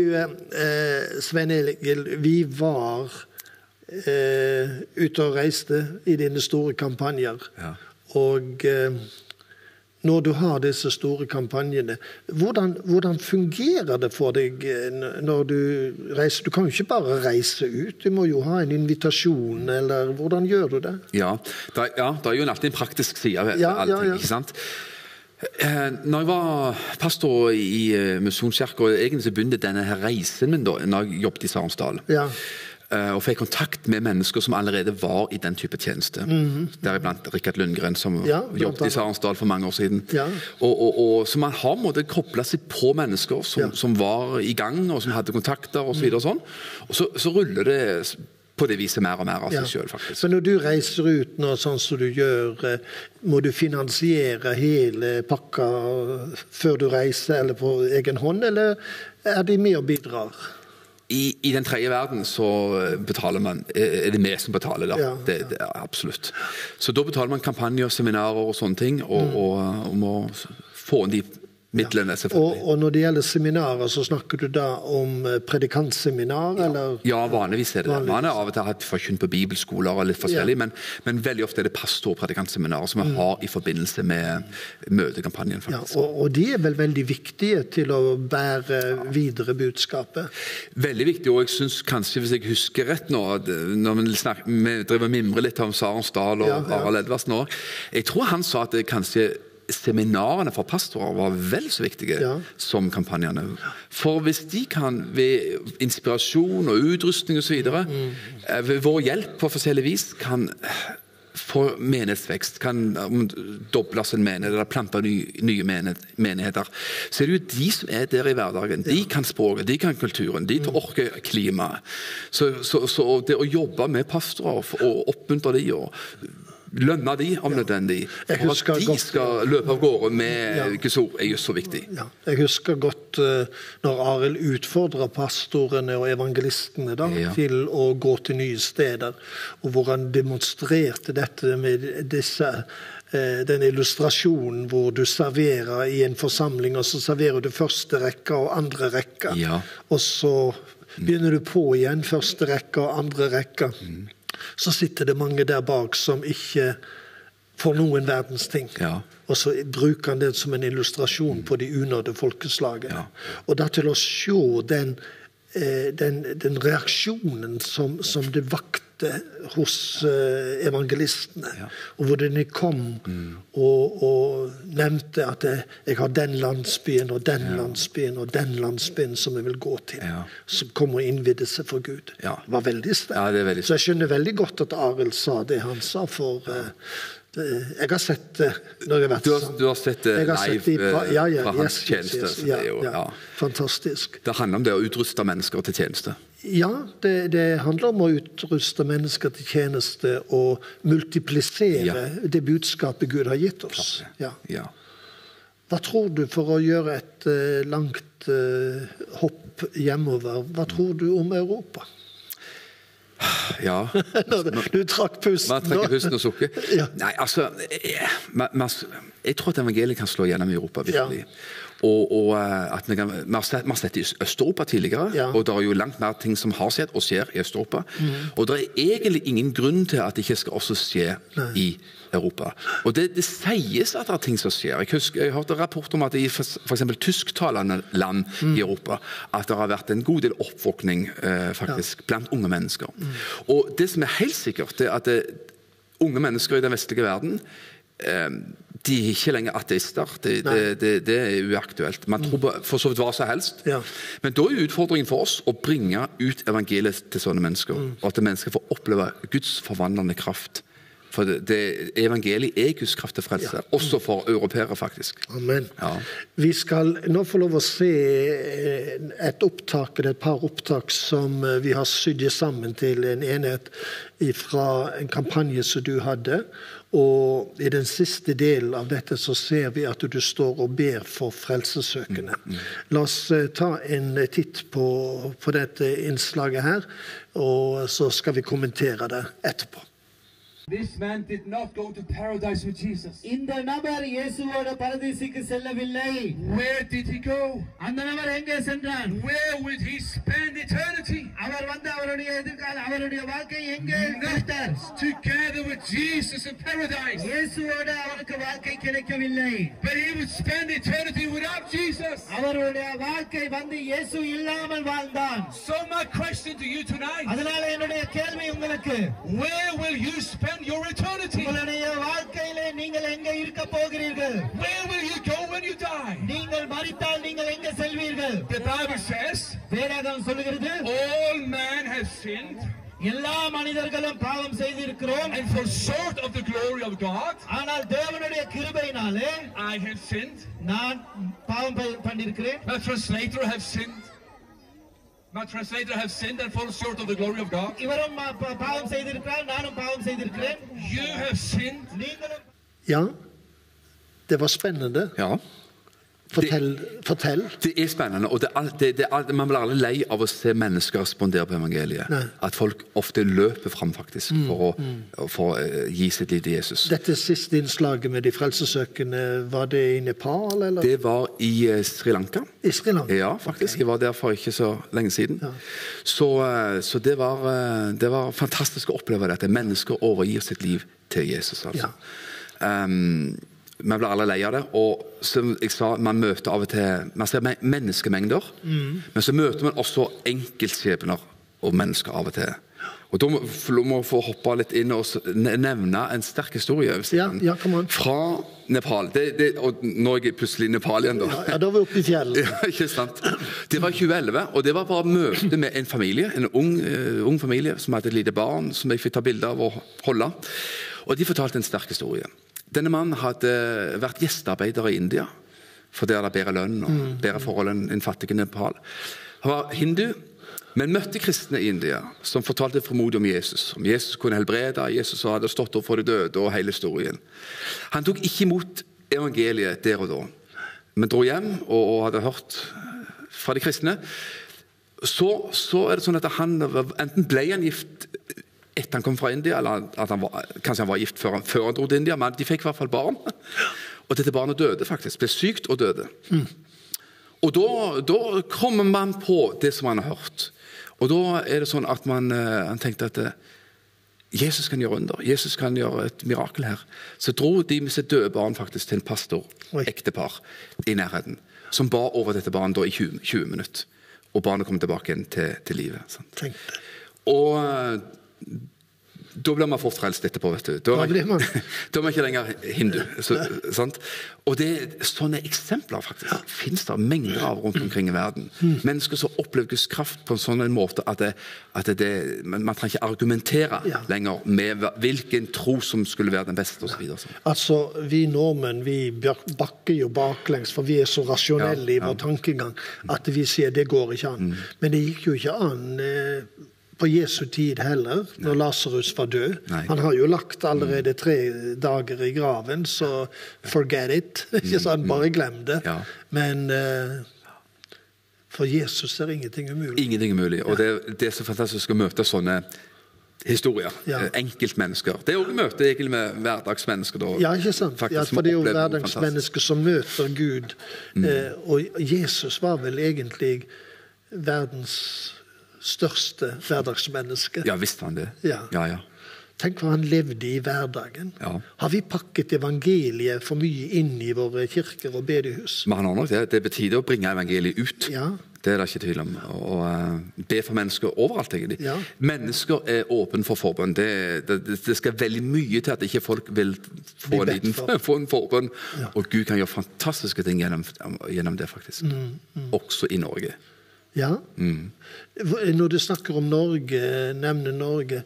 Svein Egil, vi var eh, ute og reiste i dine store kampanjer. Ja. Og eh, når du har disse store kampanjene, hvordan, hvordan fungerer det for deg eh, når du reiser? Du kan jo ikke bare reise ut, du må jo ha en invitasjon, eller hvordan gjør du det? Ja, det er, ja, det er jo alltid en praktisk side ved Ja, allting. ja, ja. ikke sant? Eh, Når jeg var pastor i eh, Misjonskirka, egentlig så begynte denne her reisen min da når jeg jobbet i Sarensdal. Ja. Eh, Og fikk kontakt med mennesker som allerede var i den type tjeneste. Deriblant Rikard Lundgren, som. Ja, jobbet i. Sarensdal for mange år siden. Ja. Og, og, og, så man har måttet koble seg på mennesker som, Ja. som var i gang, og som hadde kontakter osv. Og, sånn. og så, så ruller det på det viset mer og mer av Ja. seg sjøl, faktisk. Men når du reiser ut nå, sånn som du gjør, eh, må du finansiere hele pakka før du reiser, eller på egen hånd, eller er de med og bidrar? I, I den tredje verden så eh, betaler man, er er det vi som betaler, da. Ja, det, det, er absolutt. Så da betaler man kampanjer, seminarer og sånne ting, og, Mm. og, og må få inn de midlene, Og, selvfølgelig. og når det gjelder seminarer, så snakker du da om predikantseminar, ja. eller? Ja, vanligvis er det det. Man har av og til hatt forkynt på bibelskoler og litt forskjellig, Ja. men, men veldig ofte er det pastor- og predikantseminarer som vi har i forbindelse med møtekampanjen, Ja, og, og de er vel veldig viktige til å bære videre budskapet? Veldig viktig, og jeg synes kanskje, hvis jeg husker rett nå, eh, når vi, snakker, vi driver og mimrer litt om Sarensdal og. Harald Edvardsen òg, jeg tror han sa at det kanskje seminarene for pastorer var vel så viktige Ja. som kampanjene. For hvis de kan ved inspirasjon og utrustning osv., Mm. eh, ved vår hjelp på forskjellig vis, kan få menighetsvekst, kan doble dobles en menighet eller plante ny, nye menigheter, så er det jo de som er der i hverdagen. De kan språket, de kan kulturen, de Mm. orker klimaet. Så, så, så det å jobbe med pastorer og oppmuntre de og lønne de om nødvendig, Jeg for at de godt- skal løpe av gårde med Ja. Er jo så viktig. Ja, jeg husker godt eh, når Arild utfordra pastorene og evangelistene da, Ja. til å gå til nye steder, og hvor han demonstrerte dette med disse eh, den illustrasjonen hvor du serverer i en forsamling, og så serverer du første rekke og andre rekke. Ja. Og så begynner du på igjen første rekke og andre rekke. Mm. Så sitter det mange der bak som ikke får noen verdens ting. Ja. Og så bruker han det som en illustrasjon på de unådde folkeslagene. Ja. Og da til å se den, eh, den, den reaksjonen som, som det vakte hos eh, evangelistene, og hvordan de kom og, og nevnte at jeg, jeg har den landsbyen og den landsbyen og den landsbyen som jeg vil gå til, Ja. som kom og innvidde seg for Gud. Ja. Det var veldig sterkt. Ja, er veldig Så jeg skjønner veldig godt at Arild sa det han sa, for uh, det, jeg har sett det når jeg har vært Du har- sammen. du har sett det har live, ja, ja, fra hans yes, tjeneste, yes, ja, ja. ja. Fantastisk. Det handler om det å utruste mennesker til tjeneste. Ja, det, det handler om å utruste mennesker til tjeneste og multiplisere Ja. det budskapet Gud har gitt oss. Ja. Ja. Hva tror du, for å gjøre et uh, langt uh, hopp hjemover, hva tror du om Europa? ja. Du trakk pusten. Man trekker pusten og sukker. Nei, altså jeg, man, man, Jeg tror at evangeliet kan slå gjennom i Europa, virkelig. Og, og eh, at vi, kan, vi, har sett, vi har sett det i Øst-Europa tidligere, Ja. og det er jo langt mer ting som har skjedd og skjer i Øst-Europa. Og det er egentlig ingen grunn til at det ikke skal også skje i Europa. Og det, det sies at det er ting som skjer. Jeg, husker, jeg hørte rapport om at i f.eks. tysktalende land i Europa at det har vært en god del oppvåkning eh, faktisk blant unge mennesker. Og det som er helt sikkert, det er at det, unge mennesker i den vestlige verden eh, de er ikke lenger ateister. Det, det, det, det er uaktuelt. Man tror på for så vidt hva som helst. Ja. Men da er utfordringen for oss å bringe ut evangeliet til sånne mennesker. Og at mennesker får oppleve Guds forvandlende kraft For evangeliet er Guds kraft til frelse, også for europeere, faktisk. Amen. Ja. Vi skal nå få lov å se eh, et opptak, eller et par opptak som eh, vi har sydd sammen til en enhet fra en kampanje som du hadde. Og i den siste delen av dette så ser vi at du står og ber for frelsesøkende. La oss eh, ta en titt på, på dette innslaget her, og så skal vi kommentere det etterpå. This man did not go to paradise with Jesus. இந்த நபர் இயேசுவோட பரதீசுக்கு செல்லவில்லை Where did he go? அந்த நபர் எங்கே சென்றார் Where would he spend eternity? அவர் வந்து அவருடைய எதிர்கால அவருடைய வாழ்க்கை எங்கே கழித்தார் Together with Jesus in paradise. இயேசுவோட அவருக்கு வாழ்க்கை கிடைக்கவில்லை But he would spend eternity without Jesus. அவருடைய வாழ்க்கை வந்து இயேசு இல்லாமல் வாழ்ந்தான் So my question to you tonight, அதனால என்னுடைய கேள்வி உங்களுக்கு where will you spend your eternity? உங்களுடைய வாழ்க்கையிலே நீங்கள் எங்கே இருக்க போகிறீர்கள் Where will you go when you die? நீங்கள் மறித்தால் நீங்கள் எங்கே செல்வீர்கள் The Bible says, வேதாகம் சொல்லுகிறது all man has sinned எல்லா மனிதர்களும் பாவம் செய்திருக்கிறோம் and fall short of the glory of God. ஆனால் தேவனுடைய கிருபையினாலே I have sinned. நான் பாவம் ப- பண்ணிருக்கிறேன் My translator have sinned. My translator have sinned and fall short of the glory of God. இவரும் பா- பா- பாவம் செய்திருக்கிறார் நானும் பாவம் செய்திருக்கிறேன் You have sinned. நீங்களும் Ja, det var spennende. Ja. Fortell. fortell. Det er spennende, og det, det, det, man blir aldri lei av å se mennesker respondere på evangeliet. Nei. At folk ofte løper fram faktisk for å, for å eh, gi sitt liv til Jesus. Dette siste innslaget med de frelsesøkende, var det i Nepal, eller? Det var i uh, Sri Lanka. I Sri Lanka? Ja, faktisk. Jeg var der for ikke så lenge siden. Ja. Så, uh, så det, var, uh, det var fantastisk å oppleve dette. Mennesker overgir sitt liv til Jesus. altså. Um, man blir alle lei av det. Og som jeg sa, man møter av og til Man ser menneskemengder, menneskemengder, men så møter man også enkeltskjebner og mennesker av og til. Og Da må vi få hoppe litt inn og nevne en sterk historie. Ja, ja. Fra Nepal. Det, det, og nå er jeg plutselig i Nepal igjen, da. Ja, da var vi oppe i fjellet. Ja, ikke sant? Det var 2011, og det var bare møte med en familie, en ung, uh, ung familie som hadde et lite barn som jeg fikk ta bilde av og holde. Og de fortalte en sterk historie. Denne mannen hadde vært gjestearbeider i India, for der er det bedre lønn og bedre forhold enn en fattig Nepal. Han var hindu, men møtte kristne i India som fortalte formodig om Jesus. Om Jesus kunne helbrede, Jesus hadde stått opp for de døde og hele historien. Han tok ikke imot evangeliet der og da, men dro hjem og, og hadde hørt fra de kristne. Så, så er det sånn at han enten ble han gift etter han kom fra India, eller han var, kanskje han var gift før han, før han dro til India, men de fikk i hvert fall barn. Og dette barnet døde faktisk, ble sykt og døde. Og da, da kommer man på det som man har hørt. Og da er det sånn at man eh, han tenkte at eh, Jesus kan gjøre under. Jesus kan gjøre et mirakel her. Så dro de med sitt døde barn faktisk til en pastor, Oi. ektepar, i nærheten, som ba over dette barnet i 20, 20 minutter. Og barnet kom tilbake igjen til, til livet. Og eh, da blir man fort frelst etterpå, vet du. Da Da blir man. da er man ikke lenger hindu. Så? Og det, sånne eksempler faktisk finnes det mengder av rundt omkring i verden. Mm. Mennesker som opplever Guds kraft på en sånn en måte at, det, at det, man, trenger ikke argumentere Ja. lenger med hvilken tro som skulle være den beste Og så videre. Altså, Vi nordmenn vi bakker jo baklengs, for vi er så rasjonelle Ja, i vår ja. tankegang at vi sier det går ikke an. Men det gikk jo ikke an eh, på Jesu tid heller, når Lasarus var død. Nei. Han har jo lagt allerede tre dager i graven, så forget it. ikke sant? Bare glem det. Ja. Men uh, for Jesus er ingenting umulig. Ingenting umulig. Og det, det er så fantastisk å møte sånne historier. Ja. eh, Enkeltmennesker. Det er òg møte egentlig med hverdagsmennesker. Da, Ja, ikke sant? faktisk, Ja, for det er jo hverdagsmennesker som møter Gud. Eh, og Jesus var vel egentlig verdens største hverdagsmenneske. Ja, visste han det? Ja. ja, ja. Tenk hva han levde i hverdagen. Ja. Har vi pakket evangeliet for mye inn i våre kirker og bedehus? Men han har nok det. Det er på tide å bringe evangeliet ut. Ja. Det er det ikke tvil om. Og uh, be for mennesker overalt, egentlig. Ja. Mennesker er åpne for forbønn. Det, det, det skal veldig mye til at ikke folk vil få en, liten, for. få en forbønn. Og Gud kan gjøre fantastiske ting gjennom, gjennom det, faktisk. Mm, Også i Norge. Ja. Når du snakker om Norge, nevner Norge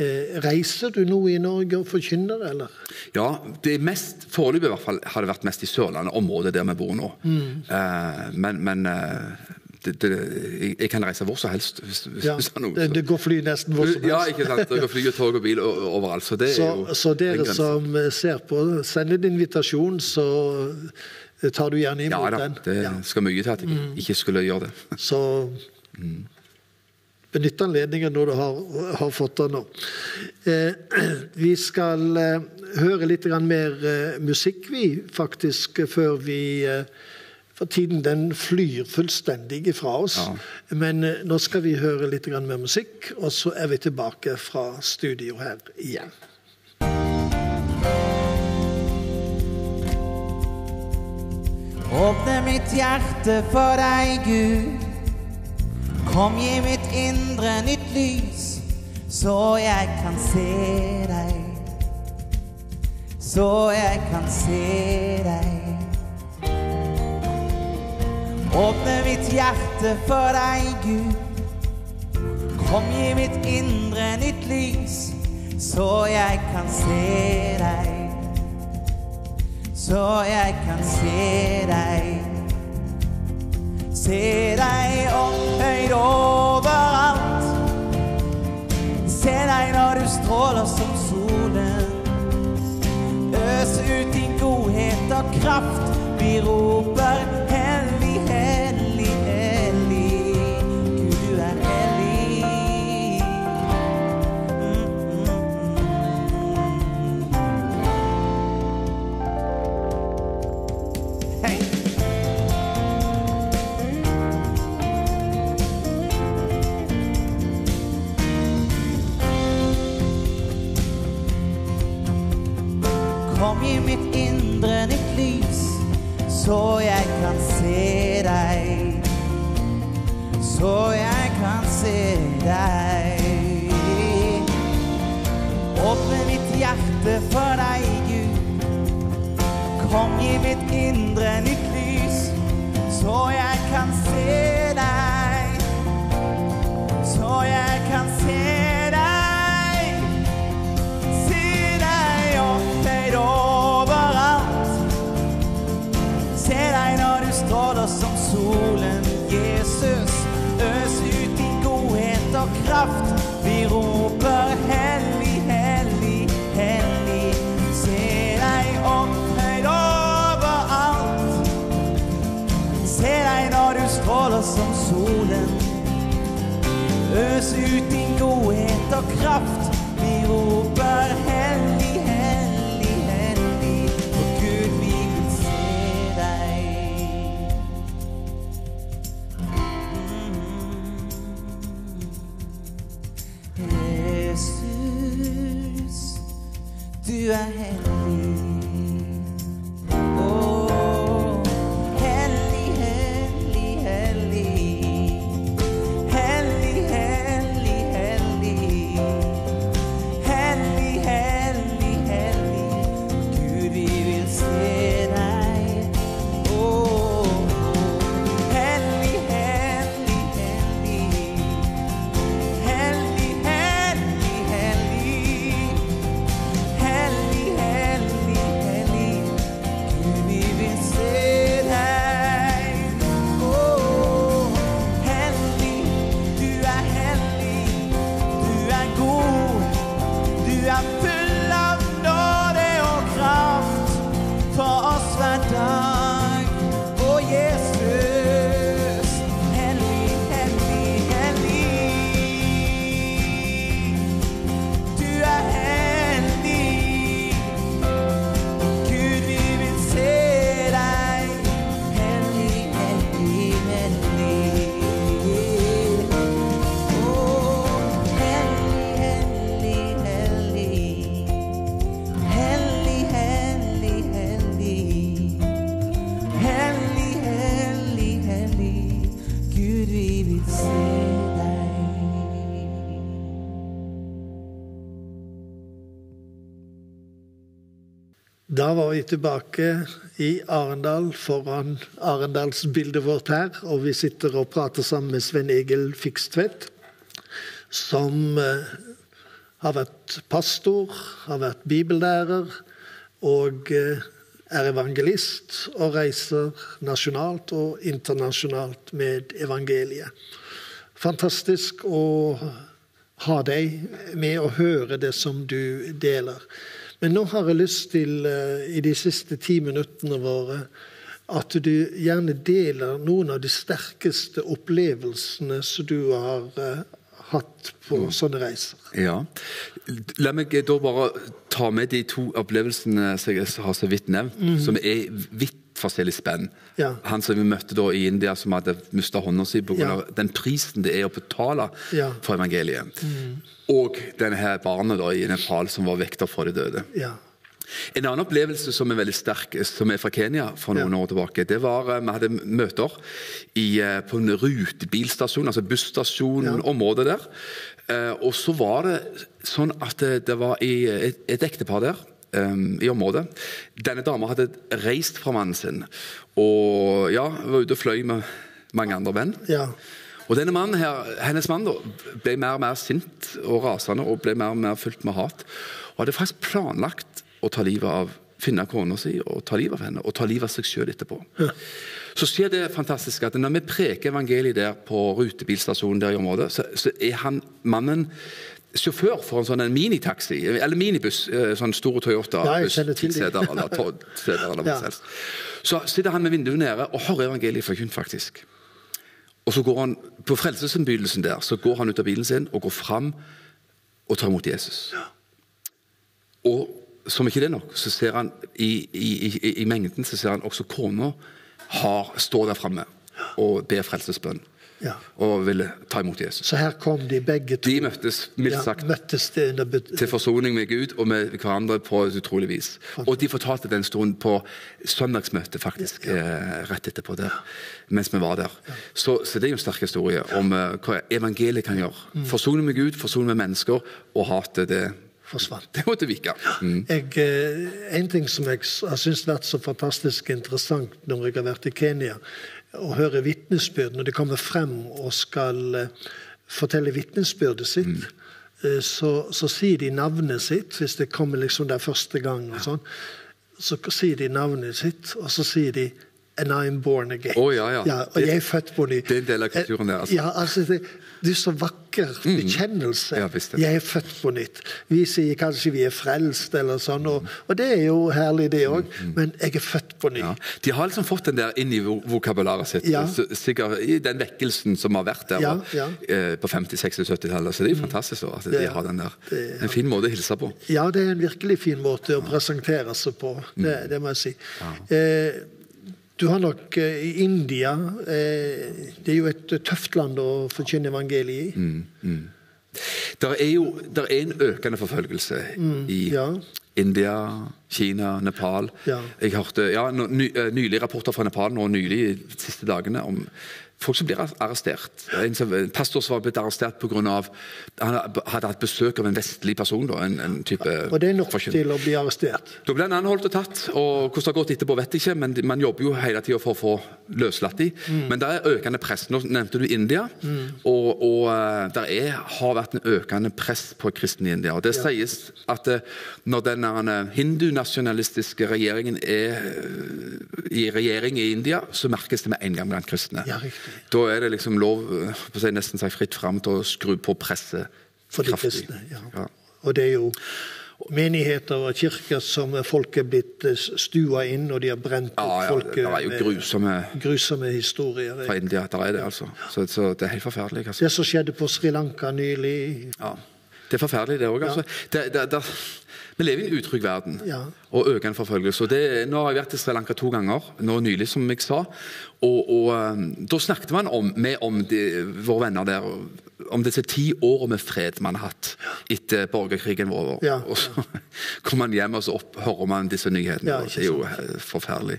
Eh, reiser du nå i Norge og forkynner, eller? Ja, det er mest, foreløpig i hvert fall har det vært mest i Sørlandet, området der vi bor nå. Eh, men men eh, det, det, jeg, kan reise hvor som helst. Hvis, hvis, Ja, det noe. det, det går fly nesten hvor som helst. Ja, ikke sant. Det går fly og tog og bil overalt. Så det Så, jo så er dere som ser på, send en invitasjon, så tar du gjerne Ja imot da, den. det Ja. skal mye til at jeg ikke skulle gjøre det. Så benytt anledningen når du har, har fått den nå. Eh, vi skal eh, høre litt mer eh, musikk, vi, faktisk, før vi eh, For tiden den flyr fullstendig ifra oss. Ja. Men eh, nå skal vi høre litt mer musikk, og så er vi tilbake fra studio her igjen. Åpne mitt hjerte for deg, Gud. Kom, gi mitt indre nytt lys, så jeg kan se deg. Så jeg kan se deg. Åpne mitt hjerte for deg, Gud. Kom, gi mitt indre nytt lys, så jeg kan se deg så jeg kan se deg. Se deg opphøyd overalt. Se deg når du stråler som solen. Øs ut din godhet og kraft. Vi roper hellig, I mitt indre nytt lys, så jeg kan se deg. Så jeg kan se deg. Åpne mitt hjerte for deg, Gud. Kom, gi mitt indre nytt lys, så jeg kan se deg. Så jeg kan se deg. Solen, Jesus. Øs ut din godhet og kraft. Vi roper hellig, hellig, hellig. Se deg opphøyd overalt. Se deg når du stråler som solen. Øs ut din godhet og kraft. Vi roper hellig, du er hellig. Var vi tilbake i Arendal foran Arendalsbildet vårt her, og vi sitter og prater sammen med Sven Egil Fikstvedt, som eh, har vært pastor, har vært bibellærer og eh, er evangelist og reiser nasjonalt og internasjonalt med evangeliet. Fantastisk å ha deg med og høre det som du deler. Men nå har jeg lyst til, eh, i de siste ti minuttene våre, at du gjerne deler noen av de sterkeste opplevelsene som du har eh, hatt på sånne reiser. Ja. La meg da bare ta med de to opplevelsene som jeg har så vidt nevnt, som er vidt forskjellig spenn. Ja. Han som vi møtte da i India, som hadde mista hånda si pga. Ja. den prisen det er å betale Ja. for evangeliet. Og denne her barnet da i Nepal som var vekter fra de døde. Ja. En annen opplevelse som er veldig sterk, som er fra Kenya for noen Ja. år tilbake, det var eh, vi hadde møter i, eh, på en rutebilstasjon, altså busstasjon, Ja. området der. Eh, og så var det sånn at det, var i, et, et ektepar der eh, i området. Denne dama hadde reist fra mannen sin og ja, var ute og fløy med mange andre menn. Ja. Og denne mannen her, Hennes mann da, ble mer og mer sint og rasende og ble mer og mer fylt med hat. Og hadde faktisk planlagt å ta livet av finne kona si og ta livet av henne, og ta livet av seg sjøl etterpå. Så skjer det fantastiske at når vi preker evangeliet der på rutebilstasjonen der i området, så, så er han mannen sjåfør for en sånn en minitaxi, eller minibuss, eh, sånn store Toyota. Ja, jeg buss, kjenner til de. tiseter eller tolvseter eller Ja. Så sitter han med vinduet nede og hører evangeliet forkynt, faktisk. Og så går han, På frelsesinnbydelsen der så går han ut av bilen sin og går fram og tar imot Jesus. Og som ikke det nok, så ser han i, i, i, i mengden så ser han også kona har, står der framme og ber frelsesbønn. Ja. Og ville ta imot Jesus. Så her kom de begge to. De møttes mildt Ja, møttes til forsoning med Gud og med hverandre på et utrolig vis. Og de fortalte den stunden på søndagsmøtet, faktisk, eh, rett etterpå der, mens vi var der. Så, så det er jo en sterk historie om uh, hva evangeliet kan gjøre. Forsoning med Gud, forsoning med mennesker, og hatet, det, forsvant. det måtte vike. Mm. Jeg, eh, en ting som jeg har syntes vært så fantastisk interessant når jeg har vært i Kenya, å hører vitnesbyrd når de kommer frem og skal eh, fortelle vitnesbyrdet sitt. Mm. Så, så sier de navnet sitt hvis det kommer liksom der første gang. og sånn. Så sier de navnet sitt, og så sier de And I'm born again. Oh, ja, ja. og jeg er født på ny. Det er en del av kulturen der, altså. Ja, altså det, det er så vakker bekjennelse. Ja, visst er jeg er født på nytt. Vi sier kanskje vi er frelst, eller sånn, og, og det er jo herlig, det òg, men jeg er født på ny. Ja. De har liksom fått den der inn i vokabularet sitt. Ja. Sikkert i den vekkelsen som har vært der Ja, og, ja. eh, på 50-, 60-, 70-tallet. Så det er jo fantastisk da, at de har den der. det- En fin måte å hilse på. Ja, det er en virkelig fin måte å presentere seg på. Det, det må jeg si. Eh, du har nok eh, i India eh, Det er jo et eh, tøft land å forkynne evangeliet i. Det er jo der er en økende forfølgelse i Mm, ja. India, Kina, Nepal. Ja. Jeg hørte ja, ny, nylig rapporter fra Nepal nå nylig de siste dagene om folk som blir arrestert. En, pastor som var blitt arrestert pga. han hadde hatt besøk av en vestlig person. Da, en, en type Og det er nok forkynner. til å bli arrestert. Da ble han anholdt og tatt, og hvordan det har gått etterpå vet jeg ikke, men man jobber jo hele tida for å få løslatt de. Men det er økende press. Nå nevnte du India, og, og eh, det har vært en økende press på kristne i India. Og det sies at eh, når den eh, hindunasjonalistiske regjeringen er eh, i regjering i India, så merkes det med en gang blant kristne. Ja. Da er det liksom lov, eh, på si, nesten seg fritt fram til å skru på presset For de kraftig. kristne. Ja. Ja. Og det er jo menigheter og kirker som folk er blitt eh, stua inn, og de har brent opp Ja, ja, folk. det er jo grusomme grusomme historier. fra India. Der er det, altså. Så, så det er helt forferdelig. Altså. Det som skjedde på Sri Lanka nylig Ja. Det er forferdelig, det òg. Altså. Det, det, det, vi lever i en utrygg verden Ja. og økende forfølgelse. Det, nå har jeg vært i Sri Lanka to ganger, nå nylig, som jeg sa. Og, og um, Da snakket man om, med om de, våre venner der om disse ti årene med fred man har hatt etter borgerkrigen var over. Ja, Og så kommer man hjem og så opp, hører man disse nyhetene. Ja, det er jo forferdelig. forferdelig.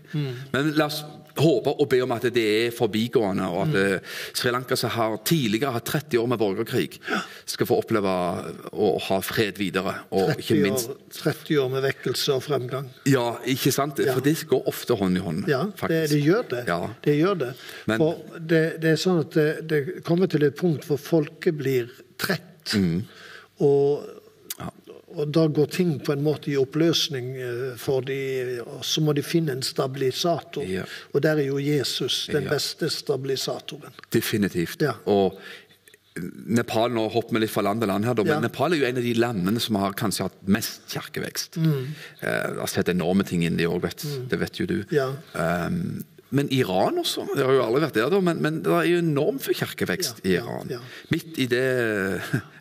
Men la oss håpe og be om at det er forbigående, og at mm. Sri Lanka som har tidligere hatt 30 år med borgerkrig, skal få oppleve å ha fred videre. Og ikke 30 minst år, 30 år med vekkelse og fremgang. Ja, ikke sant? Ja. For det går ofte hånd i hånd. Ja, det, det gjør det. Ja. det, gjør det. Men- For det, det er sånn at det, det kommer til et punkt hvor folket blir trett. Mm. Og og da går ting på en måte i oppløsning eh, for de, og så må de finne en stabilisator. Ja. Og der er jo Jesus den Ja. beste stabilisatoren. Definitivt. Ja. Og Nepal nå hopper vi litt fra land til land her, men Ja. Nepal er jo en av de landene som har kanskje hatt mest kirkevekst. Mm. Eh, har sett enorme ting inn i òg, vet, det vet jo du. Ja. Um, men Iran også. Det har jo aldri vært der, da, men, men det er jo enorm for kirkevekst i Iran. Midt i det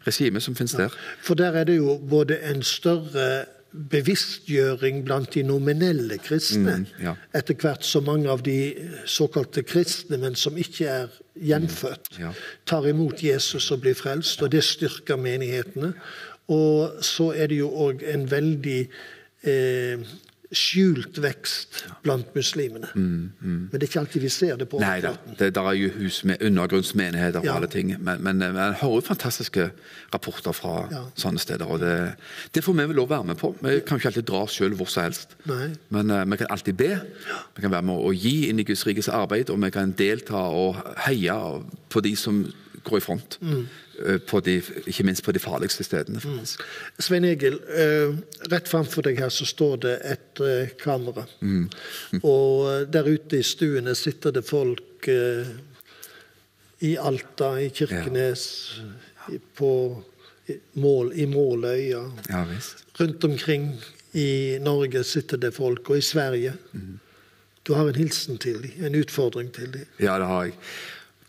regimet som finnes der. For der er det jo både en større bevisstgjøring blant de nominelle kristne, Mm, ja. etter hvert så mange av de såkalte kristne, men som ikke er gjenfødt, Ja. tar imot Jesus og blir frelst, og det styrker menighetene. Og så er det jo òg en veldig eh, skjult vekst blant muslimene. Men det er ikke alltid vi ser det på Mm, Nei da, det der er jo hus med undergrunnsmenigheter og Ja. alle ting. Men, men, men jeg hører jo fantastiske rapporter fra Ja. sånne steder. Og det, det får vi vel lov å være med på. Vi kan ikke alltid dra sjøl hvor som helst. Nei. Men uh, vi kan alltid be. Vi kan være med å gi inn i Guds rikes arbeid, og vi kan delta og heie på de som går i front. Mm. Eh, På de, ikke minst på de farligste stedene. Mm. Svein Egil, eh, rett framfor deg her så står det et eh, kamera. Og eh, der ute i stuene sitter det folk i Alta, i Kirkenes, ja. på Mål, i Måløya. Ja visst. Rundt omkring i Norge sitter det folk, og i Sverige. Du har en hilsen til dem, en utfordring til dem. Ja, det har jeg.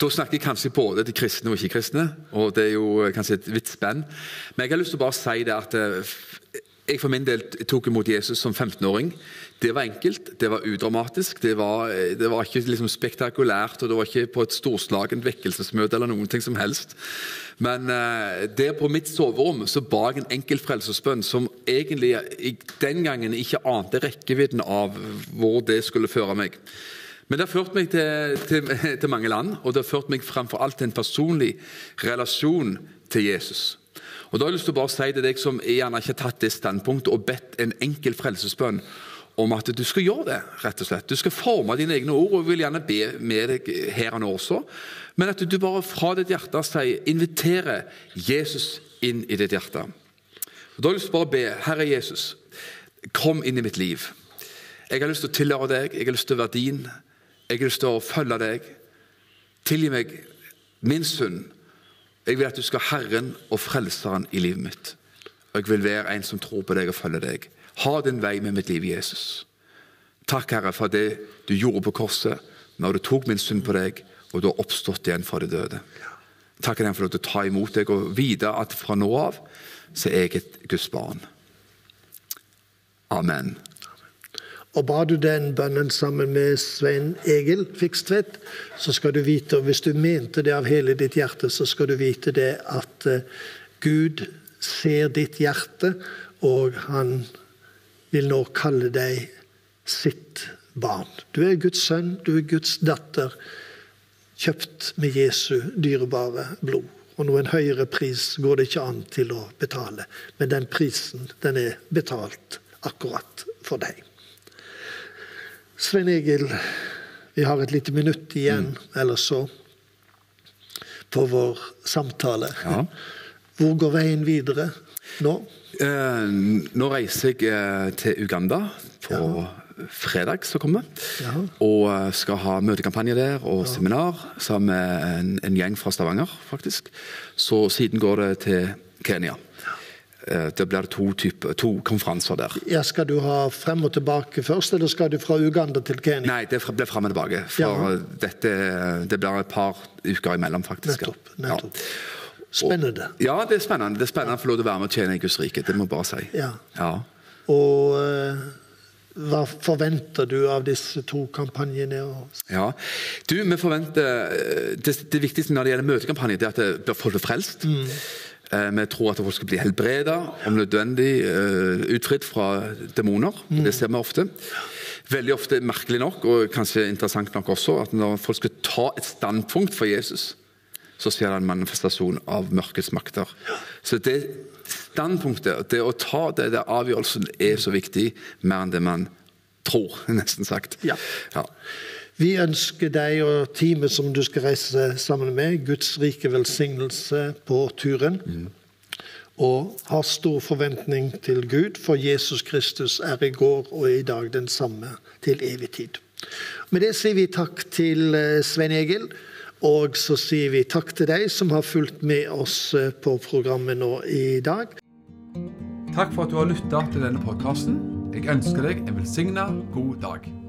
Da snakker jeg kanskje både til kristne og ikke-kristne, og det er jo eh, kanskje et vidt spenn. Men jeg har lyst til å bare si det at eh, jeg for min del tok imot Jesus som 15-åring. Det var enkelt, det var udramatisk, det var, eh, det var ikke liksom spektakulært, og det var ikke på et storslagent vekkelsesmøte eller noen ting som helst. Men uh, der på mitt soverom så ba jeg en enkel frelsesbønn som egentlig jeg den gangen ikke ante rekkevidden av hvor det skulle føre meg. Men det har ført meg til, til, til mange land, og det har ført meg framfor alt til en personlig relasjon til Jesus. Og da har jeg lyst til å bare si til deg som gjerne ikke har tatt det standpunktet og bedt en enkel frelsesbønn om at du skal gjøre det, rett og slett. Du skal forme dine egne ord, og vil gjerne be med deg her og nå også. Men at du bare fra ditt hjerte sier, inviterer Jesus inn i ditt hjerte. Og Da har jeg lyst til å bare be, Herre Jesus, kom inn i mitt liv. Jeg har lyst til å tilhøre deg, jeg har lyst til å være din. Jeg har lyst til å følge deg. Tilgi meg min synd. Jeg vil at du skal ha Herren og Frelseren i livet mitt. Og jeg vil være en som tror på deg og følger deg. Ha din vei med mitt liv, Jesus. Takk, Herre, for det du gjorde på korset, når du tok min synd på deg, og du har oppstått igjen fra de døde. Takk Herre, for at du tar imot deg og vite at fra nå av så er jeg et Guds barn. Amen. Og ba du den bønnen sammen med Svein Egil Fikstvedt, så skal du vite, og hvis du mente det av hele ditt hjerte, så skal du vite det at eh, Gud ser ditt hjerte, og han vil nå kalle deg sitt barn. Du er Guds sønn, du er Guds datter, kjøpt med Jesu dyrebare blod. Og noen høyere pris går det ikke an til å betale, men den prisen, den er betalt akkurat for deg. Svein Egil, vi har et lite minutt igjen, eller så, på vår samtale. Ja. Hvor går veien videre nå? Eh, nå reiser jeg eh, til Uganda på fredag som kommer. Ja. Og eh, skal ha møtekampanje der og seminar sammen med en, en gjeng fra Stavanger, faktisk. Så siden går det til Kenya. Eh, det blir to, type, to konferanser der. Ja, skal du ha frem og tilbake først, eller skal du fra Uganda til Kenya? Nei, det blir frem og tilbake. For Ja. dette, det blir et par uker imellom, faktisk. Nettopp, Nettopp. Ja. Spennende. Ja. ja, det er spennende. Det er spennende å få lov til å være med og tjene i Guds rike. Det må jeg bare si. Ja. Ja. Og eh, hva forventer du av disse to kampanjene? Ja. Du, vi forventer eh, det, det viktigste når det gjelder møtekampanje, det er at folk blir frelst. Eh, Vi tror at folk skal bli helbreda, om nødvendig eh, utfridd fra demoner. Det ser vi ofte. Veldig ofte, merkelig nok, og kanskje interessant nok også, at når folk skal ta et standpunkt for Jesus, så skjer det en manifestasjon av mørkets makter. Så det standpunktet, det å ta det, det avgjørelsen, er så viktig, mer enn det man tror, nesten sagt. Ja. ja. Vi ønsker deg og teamet som du skal reise sammen med, Guds rike velsignelse på turen. og har stor forventning til Gud, for Jesus Kristus er i går og i dag den samme til evig tid. Med det sier vi takk til eh, Svein Egil, og så sier vi takk til deg som har fulgt med oss eh, på programmet nå i dag. Takk for at du har lytta til denne podkasten. Jeg ønsker deg en velsigna god dag.